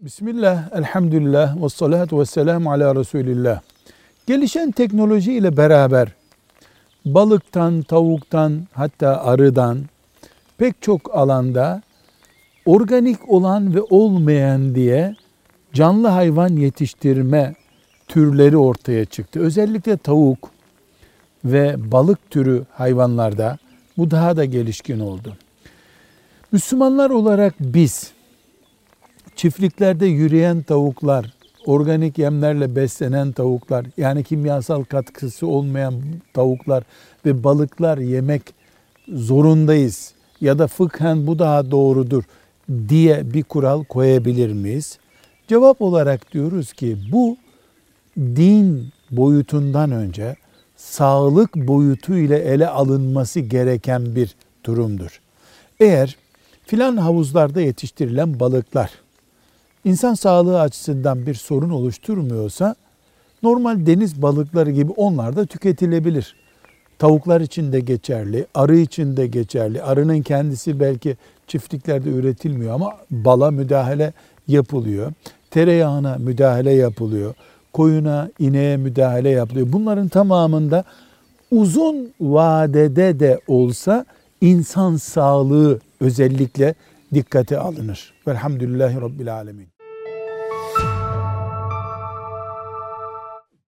Bismillah, elhamdülillah ve salatu ve selamu ala Resulillah. Gelişen teknoloji ile beraber balıktan, tavuktan hatta arıdan pek çok alanda organik olan ve olmayan diye canlı hayvan yetiştirme türleri ortaya çıktı. Özellikle tavuk ve balık türü hayvanlarda bu daha da gelişkin oldu. Müslümanlar olarak biz çiftliklerde yürüyen tavuklar, organik yemlerle beslenen tavuklar, yani kimyasal katkısı olmayan tavuklar ve balıklar yemek zorundayız ya da fıkhen bu daha doğrudur diye bir kural koyabilir miyiz? Cevap olarak diyoruz ki bu din boyutundan önce sağlık boyutu ile ele alınması gereken bir durumdur. Eğer filan havuzlarda yetiştirilen balıklar insan sağlığı açısından bir sorun oluşturmuyorsa normal deniz balıkları gibi onlar da tüketilebilir. Tavuklar için de geçerli, arı için de geçerli. Arının kendisi belki çiftliklerde üretilmiyor ama bala müdahale yapılıyor. Tereyağına müdahale yapılıyor. Koyuna, ineğe müdahale yapılıyor. Bunların tamamında uzun vadede de olsa insan sağlığı özellikle dikkate alınır. Velhamdülillahi Rabbil Alemin.